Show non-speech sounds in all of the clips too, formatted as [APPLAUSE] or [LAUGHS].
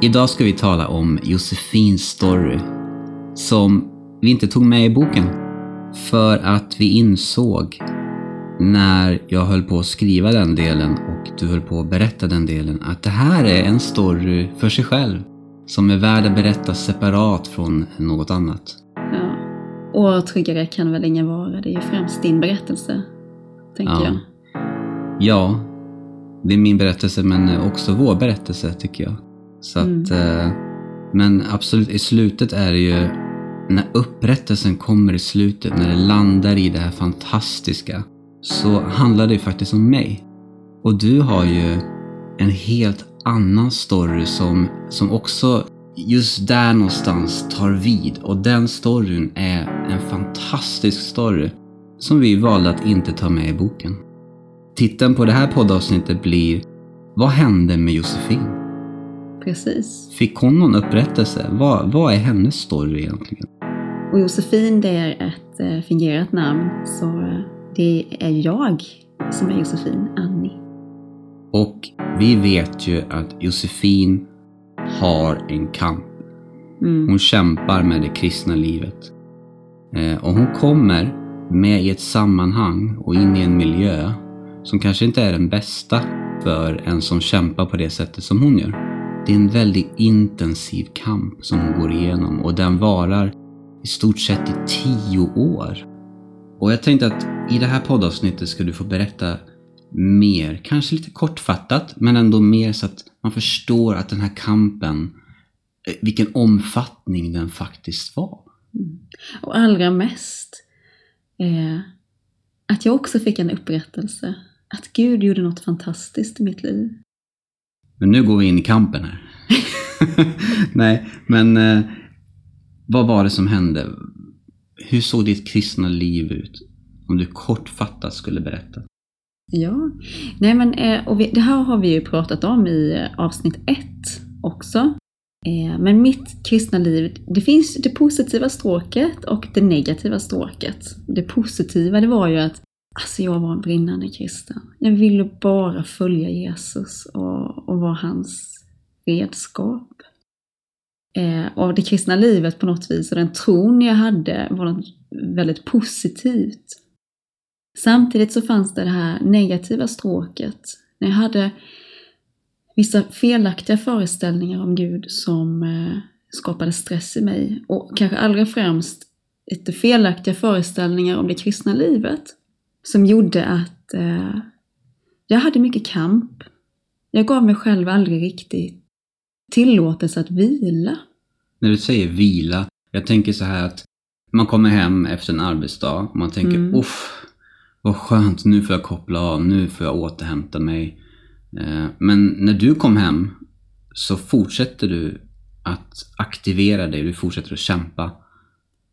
Idag ska vi tala om Josefins story som vi inte tog med i boken. För att vi insåg när jag höll på att skriva den delen och du höll på att berätta den delen att det här är en story för sig själv som är värd att berätta separat från något annat. Ja. Och tryggare kan väl ingen vara. Det är ju främst din berättelse, tänker Ja. jag. Ja, det är min berättelse men också vår berättelse tycker jag. Så att, eh, men absolut, i slutet är det ju när upprättelsen kommer i slutet, när det landar i det här fantastiska, så handlar det ju faktiskt om mig. Och du har ju en helt annan story som, som också just där någonstans tar vid. Och den storyn är en fantastisk story som vi valde att inte ta med i boken. Titeln på det här poddavsnittet blir Vad hände med Josefin? Precis. Fick hon någon upprättelse? Vad, vad är hennes story egentligen? Och Josefin, det är ett eh, fingerat namn. Så eh, det är jag som är Josefin, Annie. Och vi vet ju att Josefin har en kamp. Mm. Hon kämpar med det kristna livet. Eh, och hon kommer med i ett sammanhang och in i en miljö som kanske inte är den bästa för en som kämpar på det sättet som hon gör. Det är en väldigt intensiv kamp som hon går igenom och den varar i stort sett i tio år. Och jag tänkte att i det här poddavsnittet ska du få berätta mer, kanske lite kortfattat, men ändå mer så att man förstår att den här kampen, eh, vilken omfattning den faktiskt var. Mm. Och allra mest eh, att jag också fick en upprättelse. Att Gud gjorde något fantastiskt i mitt liv. Men nu går vi in i kampen här. [LAUGHS] Nej, men eh, vad var det som hände? Hur såg ditt kristna liv ut? Om du kortfattat skulle berätta. Ja, nej men eh, och vi, det här har vi ju pratat om i eh, avsnitt ett också. Eh, men mitt kristna liv, det finns det positiva stråket och det negativa stråket. Det positiva det var ju att alltså jag var en brinnande kristen. Jag ville bara följa Jesus och, och vara hans redskap. Eh, och det kristna livet på något vis och den tron jag hade var något väldigt positivt. Samtidigt så fanns det det här negativa stråket. När jag hade vissa felaktiga föreställningar om Gud som eh, skapade stress i mig. Och kanske allra främst lite felaktiga föreställningar om det kristna livet. Som gjorde att eh, jag hade mycket kamp. Jag gav mig själv aldrig riktigt tillåtelse att vila. När du säger vila, jag tänker så här att man kommer hem efter en arbetsdag och man tänker Mm. uff, vad skönt, nu får jag koppla av, nu får jag återhämta mig. Eh, Men när du kom hem så fortsätter du att aktivera dig, du fortsätter att kämpa.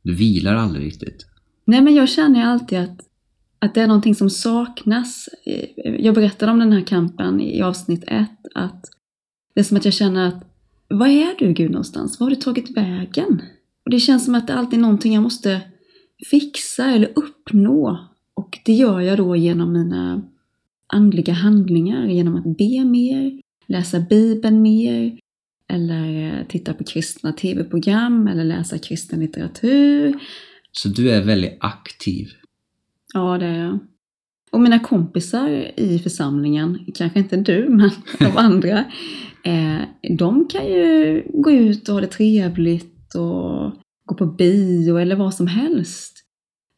Du vilar aldrig riktigt. Nej, men jag känner alltid att, att det är någonting som saknas. Jag berättade om den här kampen i avsnitt ett, att det är som att jag känner att var är du Gud någonstans? Var har du tagit vägen? Och det känns som att det alltid är någonting jag måste fixa eller uppnå. Och det gör jag då genom mina andliga handlingar, genom att be mer, läsa Bibeln mer, eller eh, titta på kristna tv-program, eller läsa kristen litteratur, Så du är väldigt aktiv. Ja, det är jag. Och mina kompisar i församlingen, kanske inte du, [LAUGHS] men de andra, eh, de kan ju gå ut och ha det trevligt och gå på bio eller vad som helst.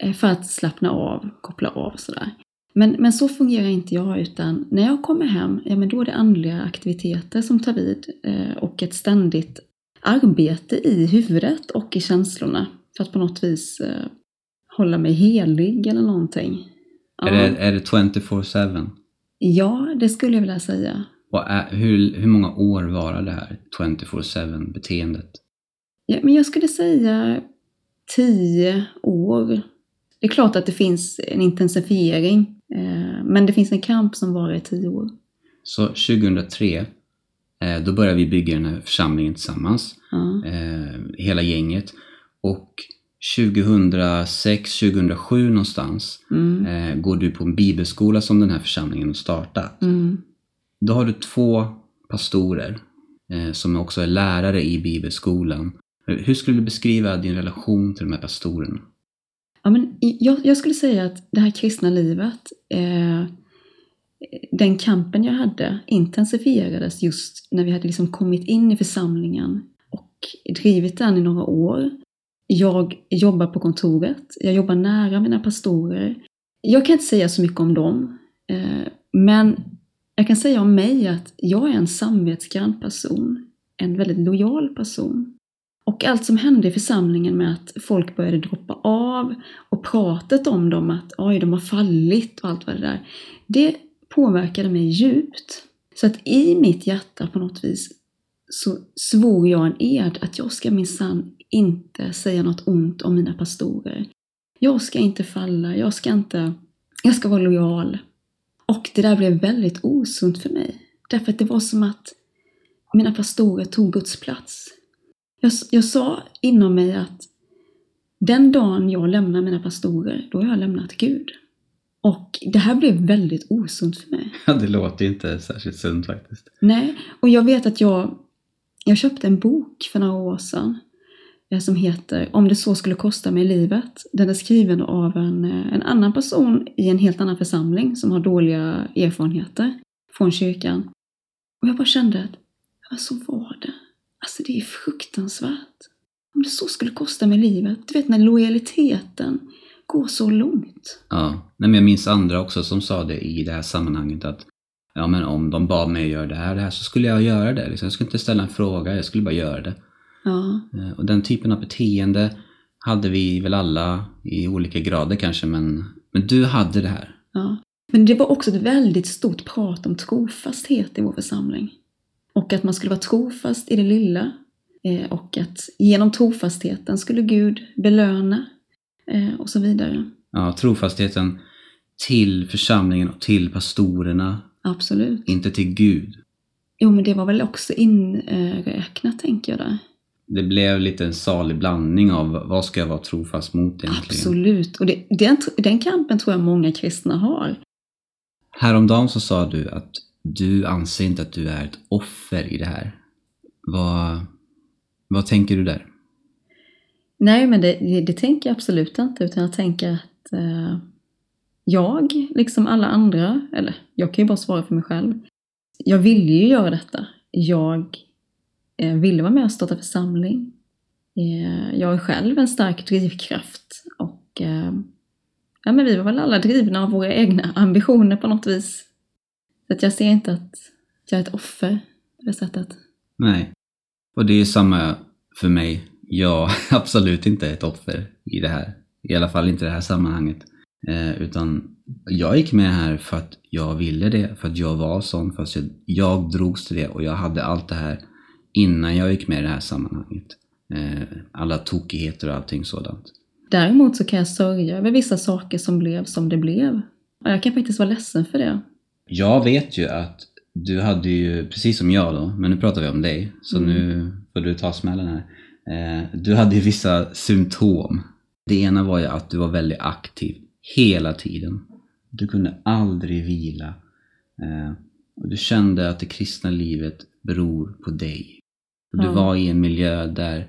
Eh, för att slappna av, koppla av och sådär. Men, men så fungerar inte jag, utan när jag kommer hem, ja men då är det andliga aktiviteter som tar vid eh, och ett ständigt arbete i huvudet och i känslorna. För att på något vis eh, hålla mig helig eller någonting. Ja, Är det, är det 24-7? ja, det skulle jag vilja säga. Är, hur, hur många år varar det här 24-7 beteendet? Ja, men jag skulle säga tio år. Det är klart att det finns en intensifiering, eh, men det finns en kamp som varar i tio år. Så 2003, eh, då började vi bygga den här församlingen tillsammans. Ja. eh, hela gänget. Och 2006, 2007 någonstans Mm. eh, går du på en bibelskola som den här församlingen har startat. Mm. Då har du två pastorer eh, som också är lärare i bibelskolan. Hur skulle du beskriva din relation till de här pastorerna? Ja, men jag, jag skulle säga att det här kristna livet, eh, den kampen jag hade intensifierades just när vi hade liksom kommit in i församlingen och drivit den i några år. Jag jobbar på kontoret, jag jobbar nära mina pastorer. Jag kan inte säga så mycket om dem, eh, men jag kan säga om mig att jag är en samvetsgrann person, en väldigt lojal person. Och allt som hände i församlingen med att folk började droppa av och pratet om dem att oj, de har fallit och allt vad det där. Det påverkade mig djupt. Så att i mitt hjärta på något vis så svor jag en ed att jag ska minsann inte säga något ont om mina pastorer. Jag ska inte falla, jag ska inte, jag ska vara lojal. Och det där blev väldigt osunt för mig. Därför att det var som att mina pastorer tog Guds plats. Jag, jag sa inom mig att den dagen jag lämnar mina pastorer, då har jag lämnat Gud. Och det här blev väldigt osunt för mig. Ja, det låter inte särskilt sunt faktiskt. Nej, och jag vet att jag, jag köpte en bok för några år sedan Eh, som heter Om det så skulle kosta mig livet. Den är skriven av en, eh, en annan person i en helt annan församling som har dåliga erfarenheter från kyrkan. Och jag bara kände att, ja, så var det. Alltså det är fruktansvärt. Om det så skulle kosta mig livet. Du vet när lojaliteten går så långt. Ja, Nej, men jag minns andra också som sa det i det här sammanhanget att ja, men om de bad mig att göra det här, det här så skulle jag göra det. Liksom. Jag skulle inte ställa en fråga, jag skulle bara göra det. Ja. Eh, och den typen av beteende hade vi väl alla i olika grader kanske, men, men du hade det här. ja. Men det var också ett väldigt stort prat om trofasthet i vår församling. Och att man skulle vara trofast i det lilla. eh, Och att genom trofastheten skulle Gud belöna eh, och så vidare. Ja, trofastheten till församlingen och till pastorerna, Absolut. inte till Gud. Jo, men det var väl också inräknat, tänker jag där. Det blev lite en salig blandning av vad ska jag vara trofast mot egentligen. Absolut. Och det, den, den kampen tror jag många kristna har. Häromdagen så sa du att du anser inte att du är ett offer i det här. Vad, vad tänker du där? Nej, men det, det, det tänker jag absolut inte, utan jag tänker att eh, jag, liksom alla andra, eller jag kan ju bara svara för mig själv, jag ville ju göra detta. Jag Eh, ville vara med och starta församling. Eh, jag är själv en stark drivkraft och eh, ja, men vi var väl alla drivna av våra egna ambitioner på något vis. Så att jag ser inte att jag är ett offer på det sättet. Nej. Och det är samma för mig. Jag är [LAUGHS] absolut inte ett offer i det här. I alla fall inte i det här sammanhanget. Eh, utan jag gick med här för att jag ville det, för att jag var sån, för att jag, jag drogs till det och jag hade allt det här innan jag gick med i det här sammanhanget. Eh, alla tokigheter och allting sådant. Däremot så kan jag sörja över vissa saker som blev som det blev. Och jag kan faktiskt vara ledsen för det. Jag vet ju att du hade ju, precis som jag då, men nu pratar vi om dig, så Mm. nu får du ta smällen här. Eh, du hade ju vissa symptom. Det ena var ju att du var väldigt aktiv hela tiden. Du kunde aldrig vila. Eh, och du kände att det kristna livet beror på dig. Och du Ja. var i en miljö där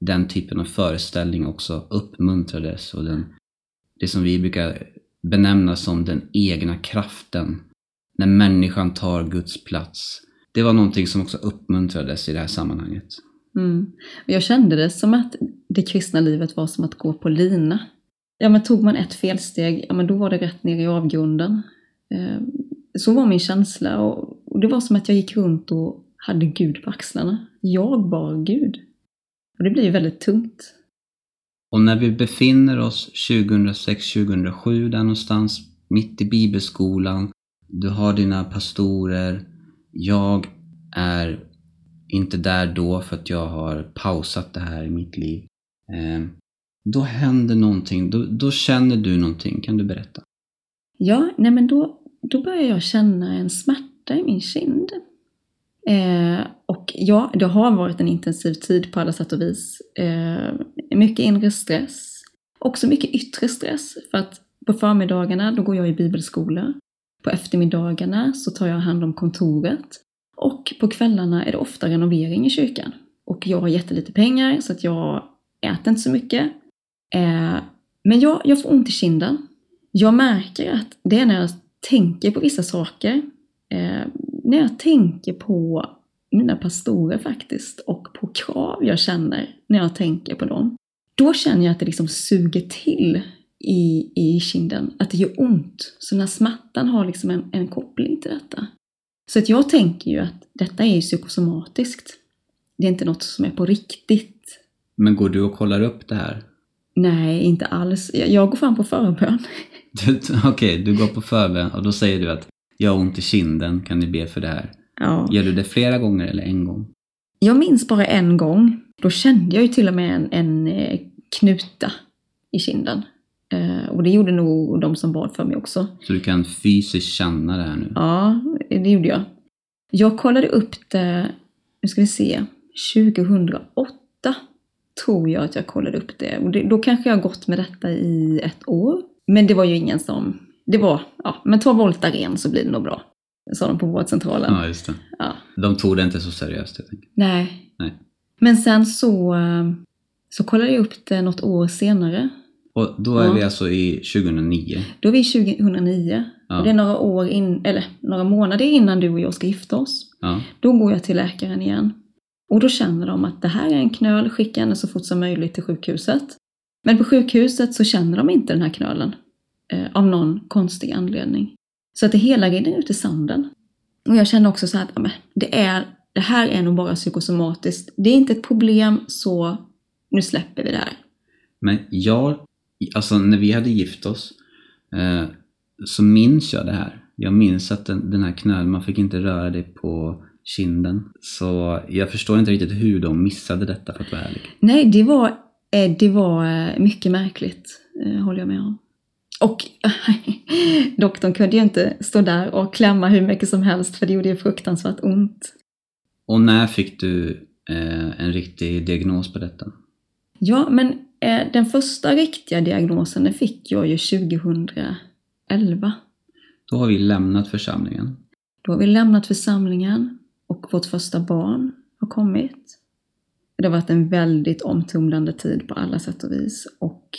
den typen av föreställning också uppmuntrades och den, det som vi brukar benämna som den egna kraften när människan tar Guds plats. Det var någonting som också uppmuntrades i det här sammanhanget. Mm. Jag kände det som att det kristna livet var som att gå på lina. Ja, men tog man ett felsteg, ja men då var det rätt ner i avgrunden. Eh, Så var min känsla och och det var som att jag gick runt och hade Gud på axlarna. Jag bar Gud. Och det blir ju väldigt tungt. Och när vi befinner oss 2006-2007 där någonstans, mitt i bibelskolan, du har dina pastorer, jag är inte där då för att jag har pausat det här i mitt liv. Eh, då händer någonting, då, då känner du någonting, kan du berätta? Ja, nej men då, då börjar jag känna en smärta i min kind. Eh, och ja, det har varit en intensiv tid på alla sätt och vis. Eh, mycket inre stress. Också mycket yttre stress. För att på förmiddagarna då går jag i bibelskola. På eftermiddagarna så tar jag hand om kontoret. Och på kvällarna är det ofta renovering i kyrkan. Och jag har jättelite pengar så att jag äter inte så mycket. Eh, men jag, jag får ont i kinden. Jag märker att det är när jag tänker på vissa saker. Eh, när jag tänker på mina pastorer faktiskt och på krav jag känner när jag tänker på dem. Då känner jag att det liksom suger till i, i kinden, att det gör ont. Så när smärtan har liksom en, en koppling till detta. Så att jag tänker ju att detta är psykosomatiskt. Det är inte något som är på riktigt. Men går du och kollar upp det här? Nej, inte alls. Jag, jag går fram på förbön. Okej, okay, du går på förbön och då säger du att jag har ont i kinden, kan ni be för det här? Ja. Gör du det flera gånger eller en gång? Jag minns bara en gång. Då kände jag ju till och med en, en eh, knuta i kinden. Eh, och det gjorde nog de som bad för mig också. Så du kan fysiskt känna det här nu? Ja, det gjorde jag. Jag kollade upp det, nu ska vi se, 2008 tror jag att jag kollade upp det. Och det, då kanske jag har gått med detta i ett år. Men det var ju ingen som, det var, ja, men ta Voltaren så blir det nog bra. Sa de på vårdcentralen. Ja, just det. Ja. De tog det inte så seriöst helt enkelt. Nej. Nej. Men sen så, så kollade jag upp det något år senare. Och då är Ja. vi alltså i 2009. Då är vi 2009. Ja. Det är några år in, eller några månader innan du och jag ska gifta oss. Ja. Då går jag till läkaren igen. Och då känner de att det här är en knöl, skicka henne så fort som möjligt till sjukhuset. Men på sjukhuset så känner de inte den här knölen. Eh, av någon konstig anledning. Så att det hela rinner ut i sanden. Och jag känner också så här att ja, men det, är, det här är nog bara psykosomatiskt. Det är inte ett problem så nu släpper vi det här. Men jag, alltså när vi hade gift oss, eh, så minns jag det här. Jag minns att den, den här knölen, man fick inte röra det på kinden. Så jag förstår inte riktigt hur de missade detta för att vara ärlig. Nej, det var, eh, det var eh, mycket märkligt, eh, håller jag med om. Och [LAUGHS] doktorn kunde ju inte stå där och klämma hur mycket som helst för det gjorde ju fruktansvärt ont. Och när fick du eh, en riktig diagnos på detta? Ja, men eh, den första riktiga diagnosen den fick jag ju 2011. Då har vi lämnat församlingen. Då har vi lämnat församlingen och vårt första barn har kommit. Det har varit en väldigt omtumlande tid på alla sätt och vis. Och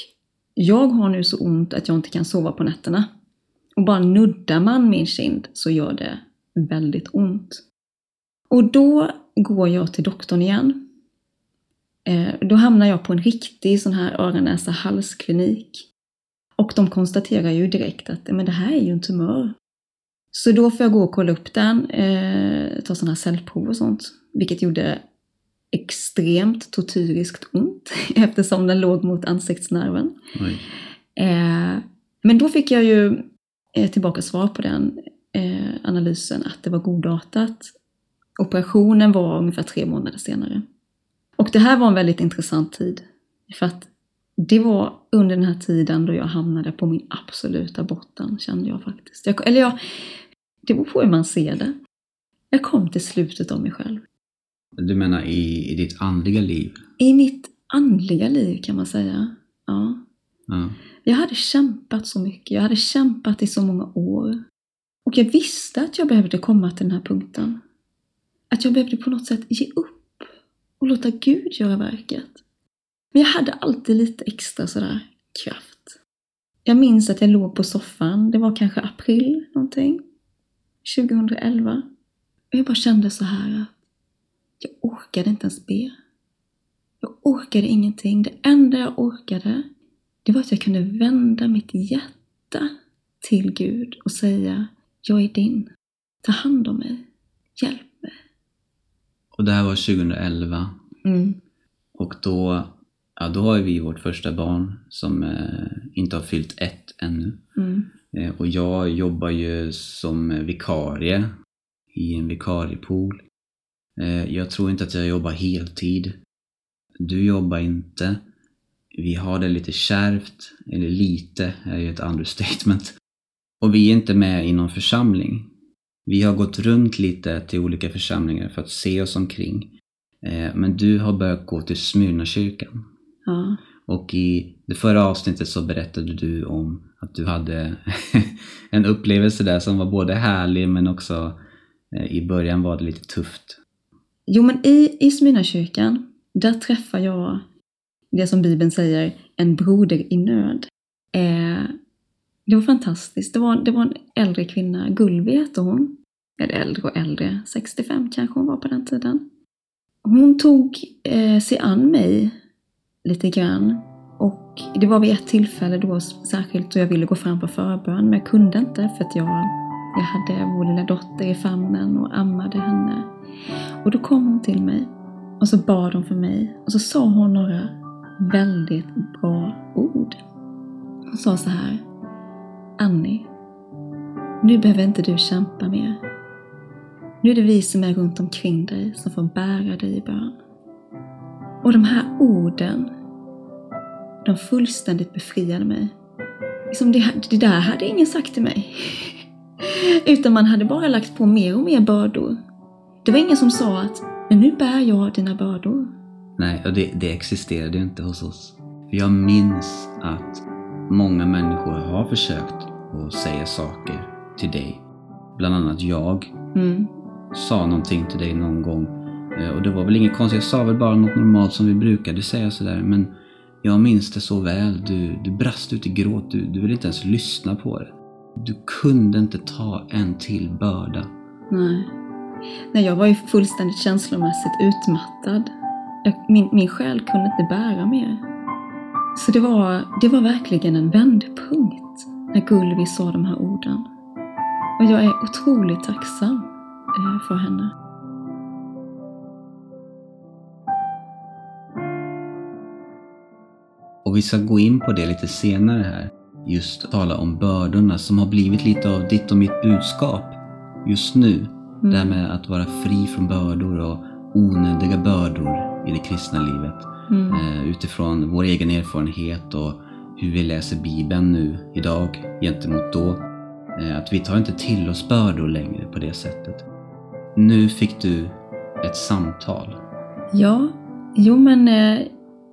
jag har nu så ont att jag inte kan sova på nätterna. Och bara nuddar man min kind så gör det väldigt ont. Och då går jag till doktorn igen. Eh, då hamnar jag på en riktig sån här öron, näsa, halsklinik. Och de konstaterar ju direkt att men det här är ju en tumör. Så då får jag gå och kolla upp den, eh, ta sådana här cellprov och sånt. Vilket gjorde extremt tortyriskt ont [LAUGHS] eftersom den låg mot ansiktsnerven. Eh, men då fick jag ju eh, tillbaka svar på den eh, analysen att det var goddartat. Operationen var ungefär tre månader senare. Och det här var en väldigt intressant tid. För att det var under den här tiden då jag hamnade på min absoluta botten, kände jag faktiskt. Jag, eller jag, det beror på hur man ser det. Jag kom till slutet av mig själv. Du menar i, i ditt andliga liv? I mitt andliga liv kan man säga. Ja. Ja. Jag hade kämpat så mycket, jag hade kämpat i så många år. Och jag visste att jag behövde komma till den här punkten. Att jag behövde på något sätt ge upp och låta Gud göra verket. Men jag hade alltid lite extra sådär kraft. Jag minns att jag låg på soffan, det var kanske april någonting, 2011. Och jag bara kände så här att jag orkade inte ens be. Jag orkade ingenting. Det enda jag orkade, det var att jag kunde vända mitt hjärta till Gud och säga Jag är din. Ta hand om mig. Hjälp mig. Och det här var 2011. Mm. Och då, ja, då har vi vårt första barn som eh, inte har fyllt ett ännu. Mm. Eh, och jag jobbar ju som vikarie i en vikariepool. Eh, jag tror inte att jag jobbar heltid. Du jobbar inte. Vi har det lite kärvt, eller lite är ju ett understatement. Och vi är inte med i någon församling. Vi har gått runt lite till olika församlingar för att se oss omkring. Eh, Men du har börjat gå till Smyrnakyrkan. Ja. Och i det förra avsnittet så berättade du om att du hade [LAUGHS] en upplevelse där som var både härlig men också Eh, I början var det lite tufft. Jo, men i, i Smyrnakyrkan, där träffar jag det som Bibeln säger, en broder i nöd. Eh, det var fantastiskt. Det var, det var en äldre kvinna, Gulvi hette hon. Eller äldre och äldre, 65 kanske hon var på den tiden. Hon tog eh, sig an mig lite grann. Och det var vid ett tillfälle då särskilt då jag ville gå fram på förbön, men jag kunde inte för att jag, jag hade vår lilla dotter i famnen och ammade henne. Och då kom hon till mig och så bad hon för mig och så sa hon några väldigt bra ord. Hon sa så här. Annie, nu behöver inte du kämpa mer. Nu är det vi som är runt omkring dig som får bära dig i bön. Och de här orden, de fullständigt befriade mig. Liksom det, det där hade ingen sagt till mig. Utan man hade bara lagt på mer och mer bördor. Det var ingen som sa att men nu bär jag dina bördor. Nej, och det, det existerade ju inte hos oss. Jag minns att många människor har försökt att säga saker till dig. Bland annat jag Mm. sa någonting till dig någon gång. Eh, Och det var väl inget konstigt, jag sa väl bara något normalt som vi brukade säga sådär. Men jag minns det så väl. Du, du brast ut i gråt, du, du ville inte ens lyssna på det. Du kunde inte ta en till börda. Nej. Nej, jag var ju fullständigt känslomässigt utmattad. Min, min själ kunde inte bära mer. Så det var, det var verkligen en vändpunkt när Gulvi sa de här orden. Och jag är otroligt tacksam eh, för henne. Och vi ska gå in på det lite senare här. Just tala om bördorna som har blivit lite av ditt och mitt budskap just nu. Mm. Det här med att vara fri från bördor och onödiga bördor i det kristna livet. Mm. Eh, utifrån vår egen erfarenhet och hur vi läser Bibeln nu idag gentemot då. Eh, att vi tar inte till oss bördor längre på det sättet. Nu fick du ett samtal. Ja, jo men eh,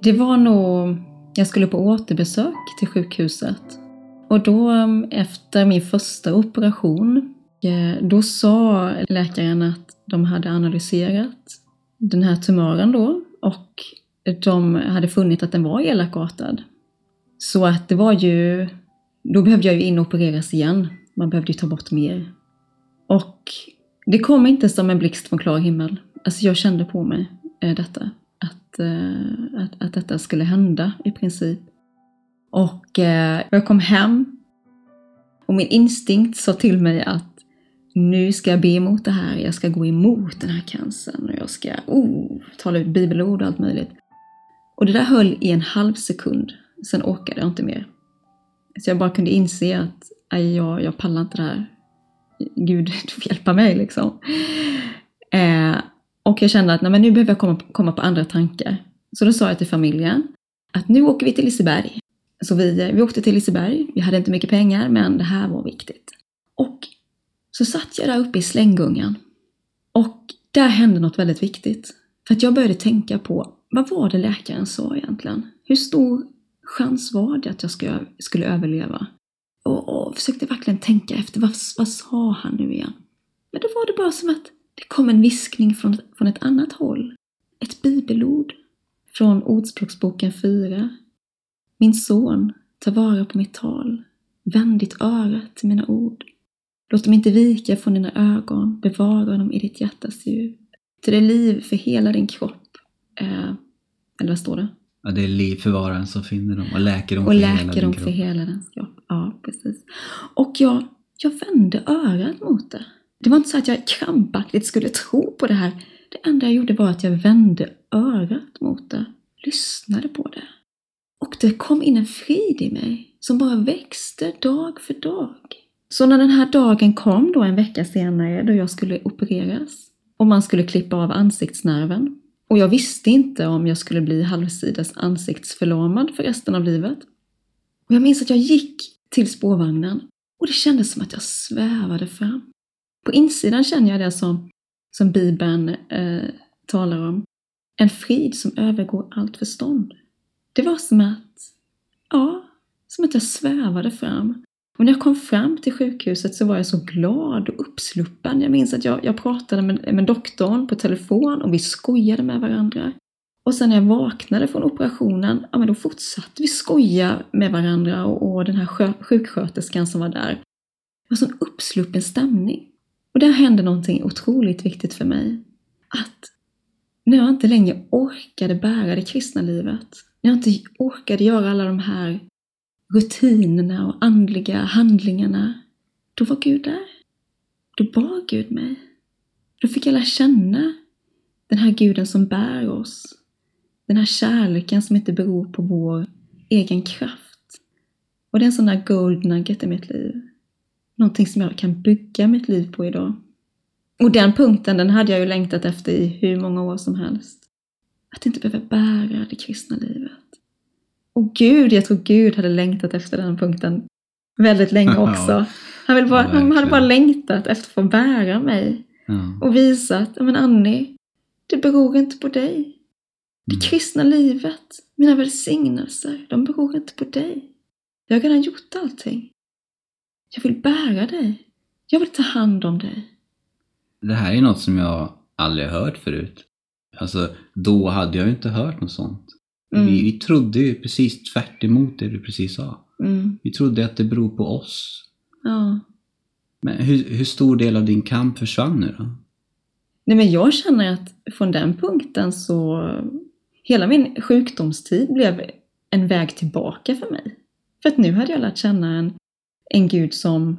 det var nog, jag skulle på återbesök till sjukhuset. Och då um, efter min första operation, eh, då sa läkaren att de hade analyserat den här tumören då och de hade funnit att den var elakartad. Så att det var ju, då behövde jag ju in och opereras igen. Man behövde ju ta bort mer. Och det kom inte som en blixt från klar himmel. Alltså jag kände på mig eh, detta. Att, eh, att, att detta skulle hända i princip. Och eh, jag kom hem och min instinkt sa till mig att nu ska jag be emot det här, jag ska gå emot den här cancern och jag ska oh, tala ut bibelord och allt möjligt. Och det där höll i en halv sekund, sen orkade jag inte mer. Så jag bara kunde inse att aj, jag, jag pallar inte det här. Gud, [LAUGHS] du får hjälpa mig liksom. Eh, och jag kände att nej, men nu behöver jag komma, komma på andra tankar. Så då sa jag till familjen att nu åker vi till Liseberg. Så vi, vi åkte till Liseberg. Vi hade inte mycket pengar, men det här var viktigt. Och så satt jag där uppe i slänggungan. Och där hände något väldigt viktigt. För att jag började tänka på, vad var det läkaren sa egentligen? Hur stor chans var det att jag skulle, skulle överleva? Och, och försökte verkligen tänka efter, vad, vad sa han nu igen? Men då var det bara som att det kom en viskning från, från ett annat håll. Ett bibelord. Från Ordspråksboken 4. Min son, ta vara på mitt tal. Vänd ditt öra till mina ord. Låt dem inte vika från dina ögon. Bevara dem i ditt hjärtas djup. Till det är liv för hela din kropp. Eh, eller vad står det? Ja, det är liv för var och som finner dem och läker dem Och för hela läker din dem kropp. för hela dens kropp. Ja, precis. Och jag, jag vände örat mot det. Det var inte så att jag krampaktigt skulle tro på det här. Det enda jag gjorde var att jag vände örat mot det. Lyssnade på det. Och det kom in en frid i mig som bara växte dag för dag. Så när den här dagen kom då en vecka senare då jag skulle opereras och man skulle klippa av ansiktsnerven och jag visste inte om jag skulle bli halvsides ansiktsförlamad för resten av livet. Och jag minns att jag gick till spårvagnen och det kändes som att jag svävade fram. På insidan känner jag det som, som Bibeln eh, talar om. En frid som övergår allt förstånd. Det var som att, ja, som att jag svävade fram. Och när jag kom fram till sjukhuset så var jag så glad och uppsluppen. Jag minns att jag, jag pratade med, med doktorn på telefon och vi skojade med varandra. Och sen när jag vaknade från operationen, ja men då fortsatte vi skoja med varandra och, och den här sjuksköterskan som var där. Det var sån uppsluppen stämning. Och där hände någonting otroligt viktigt för mig. Att när jag inte längre orkade bära det kristna livet, när jag inte orkade göra alla de här rutinerna och andliga handlingarna, då var Gud där. Då bar Gud mig. Då fick jag lära känna den här guden som bär oss. Den här kärleken som inte beror på vår egen kraft. Och det är en sån där gold nugget i mitt liv. Någonting som jag kan bygga mitt liv på idag. Och den punkten, den hade jag ju längtat efter i hur många år som helst. Att inte behöva bära det kristna livet. Och Gud, jag tror Gud hade längtat efter den punkten väldigt länge [LAUGHS] också. Han, vill bara, ja, han hade bara längtat efter att få bära mig. Ja. Och visa att, men Annie, det beror inte på dig. Det mm. kristna livet, mina välsignelser, de beror inte på dig. Jag har redan gjort allting. Jag vill bära dig. Jag vill ta hand om dig. Det här är något som jag aldrig hört förut. Alltså, då hade jag ju inte hört något sånt. Mm. Vi, vi trodde ju precis tvärt det du precis sa. Mm. Vi trodde att det beror på oss. Ja. Men hur, hur stor del av din kamp försvann nu då? Nej men jag känner att från den punkten så hela min sjukdomstid blev en väg tillbaka för mig. För att nu hade jag lärt känna en, en Gud som,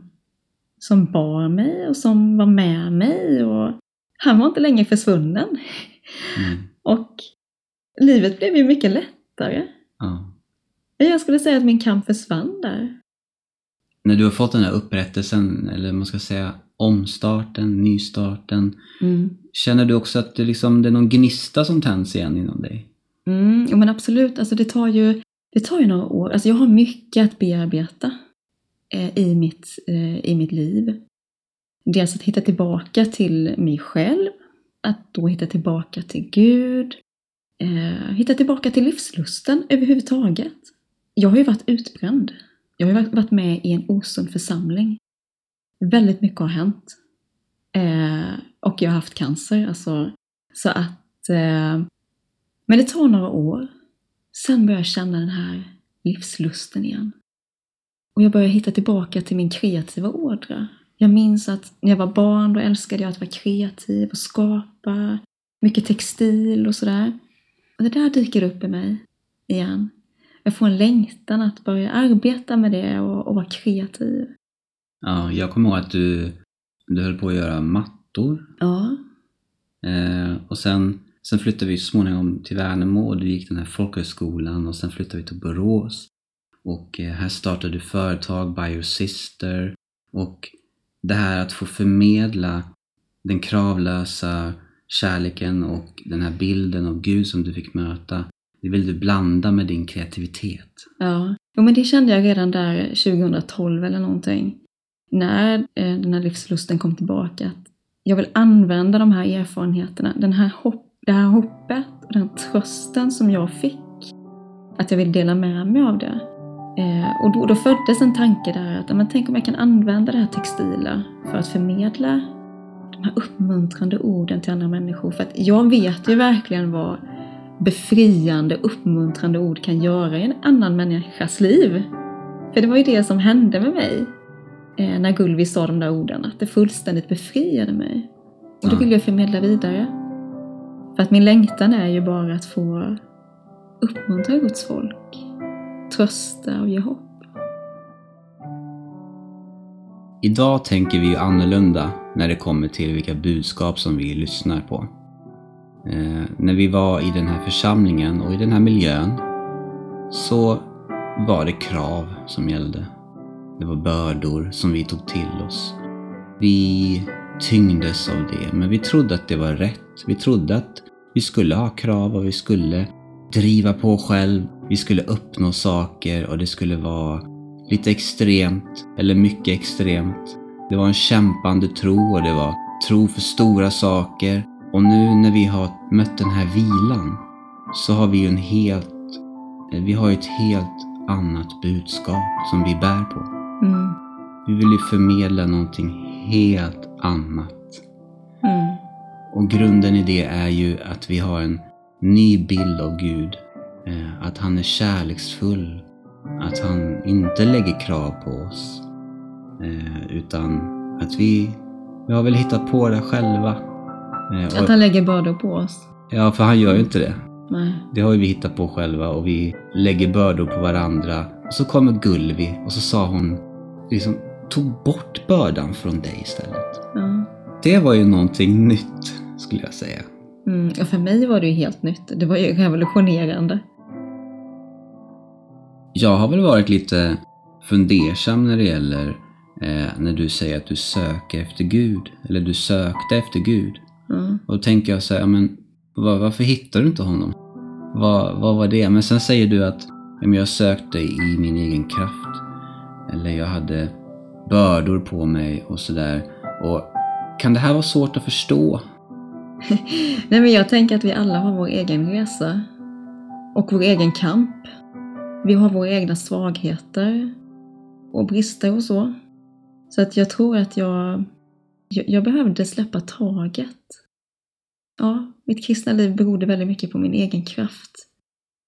som bar mig och som var med mig och han var inte längre försvunnen. Mm. Och livet blev ju mycket lättare. Ja. Jag skulle säga att min kamp försvann där. När du har fått den här upprättelsen, eller man ska säga omstarten, nystarten. Mm. Känner du också att det, liksom, det är någon gnista som tänds igen inom dig? Mm, ja men absolut, alltså det tar ju, det tar ju några år. Alltså jag har mycket att bearbeta eh, i, mitt, eh, i mitt liv. Dels att hitta tillbaka till mig själv, att då hitta tillbaka till Gud, eh, hitta tillbaka till livslusten överhuvudtaget. Jag har ju varit utbränd. Jag har ju varit med i en osund församling. Väldigt mycket har hänt. Eh, och jag har haft cancer, alltså. Så att... Eh, men det tar några år. Sen börjar jag känna den här livslusten igen. Och jag börjar hitta tillbaka till min kreativa ådra. Jag minns att när jag var barn då älskade jag att vara kreativ och skapa. Mycket textil och sådär. Och det där dyker upp i mig igen. Jag får en längtan att börja arbeta med det och, och vara kreativ. Ja, jag kommer ihåg att du, du höll på att göra mattor. Ja. Eh, och sen, sen flyttade vi småningom till Värnamo och du gick den här folkhögskolan och sen flyttade vi till Borås. Och eh, här startade du företag, By Your Sister. Och det här att få förmedla den kravlösa kärleken och den här bilden av Gud som du fick möta, det vill du blanda med din kreativitet. Ja, jo, men det kände jag redan där 2012 eller någonting. När eh, den här livslusten kom tillbaka. Att jag vill använda de här erfarenheterna, den här hopp, det här hoppet och den trösten som jag fick. Att jag vill dela med mig av det. Eh, och då, då föddes en tanke där att men, tänk om jag kan använda det här textila för att förmedla de här uppmuntrande orden till andra människor. För att jag vet ju verkligen vad befriande, uppmuntrande ord kan göra i en annan människas liv. För det var ju det som hände med mig eh, när Gulvi sa de där orden, att det fullständigt befriade mig. Och det vill jag förmedla vidare. För att min längtan är ju bara att få uppmuntra Guds folk, trösta och ge hopp. Idag tänker vi ju annorlunda när det kommer till vilka budskap som vi lyssnar på. Eh, när vi var i den här församlingen och i den här miljön så var det krav som gällde. Det var bördor som vi tog till oss. Vi tyngdes av det, men vi trodde att det var rätt. Vi trodde att vi skulle ha krav och vi skulle driva på själv. Vi skulle uppnå saker och det skulle vara lite extremt eller mycket extremt. Det var en kämpande tro och det var tro för stora saker. Och nu när vi har mött den här vilan så har vi ju en helt, vi har ett helt annat budskap som vi bär på. Mm. Vi vill ju förmedla någonting helt annat. Mm. Och grunden i det är ju att vi har en ny bild av Gud. Eh, Att han är kärleksfull. Att han inte lägger krav på oss. Eh, Utan att vi, vi har väl hittat på det själva. Eh, Att han lägger bördor på oss. Ja, för han gör ju inte det. Nej. Det har ju vi hittat på själva och vi lägger bördor på varandra. Och så kommer Gulvi och så sa hon, liksom tog bort bördan från dig istället. Ja. Det var ju någonting nytt, skulle jag säga. Mm. Och för mig var det ju helt nytt. Det var ju revolutionerande. Jag har väl varit lite fundersam när det gäller eh, när du säger att du söker efter Gud. Eller du sökte efter Gud. Ja. Och då tänker jag så här, men var, varför hittar du inte honom? Vad, vad var det? Men sen säger du att men jag sökte i min egen kraft. Eller jag hade bördor på mig och sådär. Och kan det här vara svårt att förstå? [LAUGHS] Nej, men jag tänker att vi alla har vår egen resa. Och vår egen kamp. Vi har våra egna svagheter. Och brister och så. Så att jag tror att jag, jag, jag behövde släppa taget. Ja, mitt kristna liv berodde väldigt mycket på min egen kraft.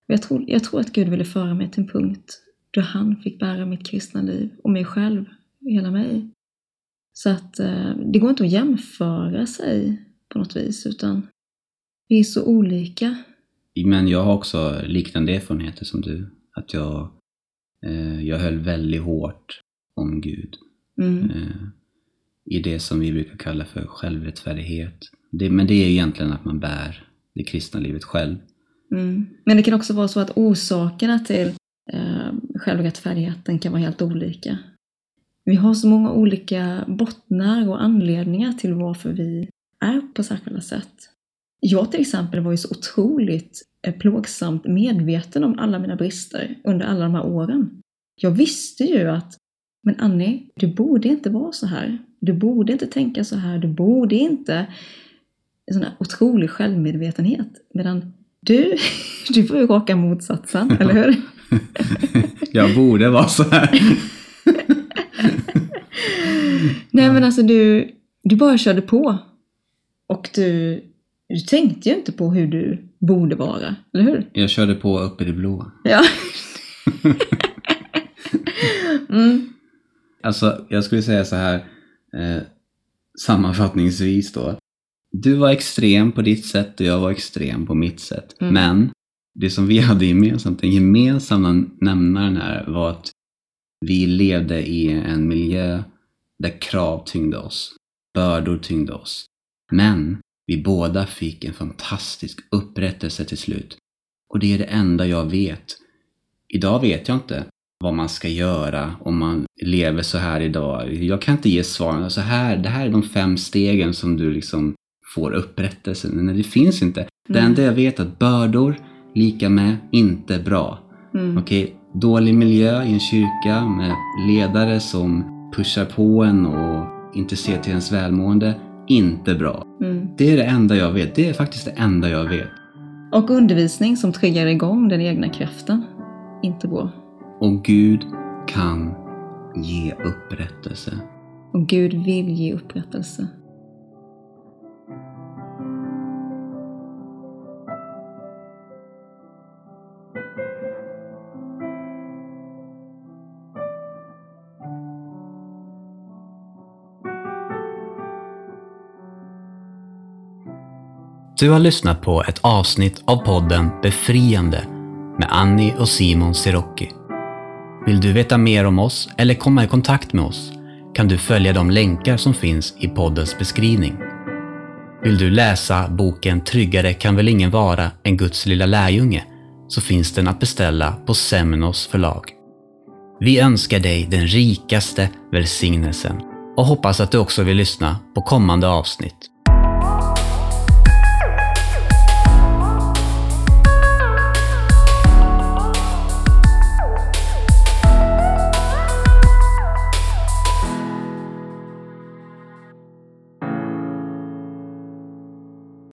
Jag tror, jag tror att Gud ville föra mig till en punkt då han fick bära mitt kristna liv och mig själv, hela mig. Så att eh, det går inte att jämföra sig på något vis, utan vi är så olika. Men jag har också liknande erfarenheter som du. Att jag, eh, jag höll väldigt hårt om Gud. Mm. eh, I det som vi brukar kalla för självrättfärdighet. Det, men det är egentligen att man bär det kristna livet själv. Mm. Men det kan också vara så att orsakerna till eh, självrättfärdigheten kan vara helt olika. Vi har så många olika bottnar och anledningar till varför vi är på särskilda sätt. Jag till exempel var ju så otroligt eh, plågsamt medveten om alla mina brister under alla de här åren. Jag visste ju att, men Annie, du borde inte vara så här. Du borde inte tänka så här. Du borde inte... En sån här otrolig självmedvetenhet. Medan du, [LAUGHS] du var ju raka motsatsen, eller hur? [LAUGHS] Jag borde vara så här. [LAUGHS] Nej men alltså du, du bara körde på. Och du, du tänkte ju inte på hur du borde vara, eller hur? Jag körde på upp i det blå. Ja. [LAUGHS] mm. Alltså, jag skulle säga så här eh, sammanfattningsvis då. Du var extrem på ditt sätt och jag var extrem på mitt sätt. Mm. Men det som vi hade gemensamt, den gemensamma nämnaren här var att vi levde i en miljö där krav tyngde oss. Bördor tyngde oss. Men vi båda fick en fantastisk upprättelse till slut. Och det är det enda jag vet. Idag vet jag inte vad man ska göra om man lever så här idag. Jag kan inte ge svaren. Så här, det här är de fem stegen som du liksom får upprättelse. Nej, det finns inte. Det Mm. enda jag vet är att bördor lika med inte bra. Mm. Okej, dålig miljö i en kyrka med ledare som pushar på en och inte ser till ens välmående. Inte bra. Mm. Det är det enda jag vet. Det är faktiskt det enda jag vet. Och undervisning som triggar igång den egna kraften. Inte bra. Och Gud kan ge upprättelse. Och Gud vill ge upprättelse. Du har lyssnat på ett avsnitt av podden Befriande med Annie och Simon Sirocki. Vill du veta mer om oss eller komma i kontakt med oss kan du följa de länkar som finns i poddens beskrivning. Vill du läsa boken Tryggare kan väl ingen vara än Guds lilla lärjunge så finns den att beställa på Semnos förlag. Vi önskar dig den rikaste välsignelsen och hoppas att du också vill lyssna på kommande avsnitt.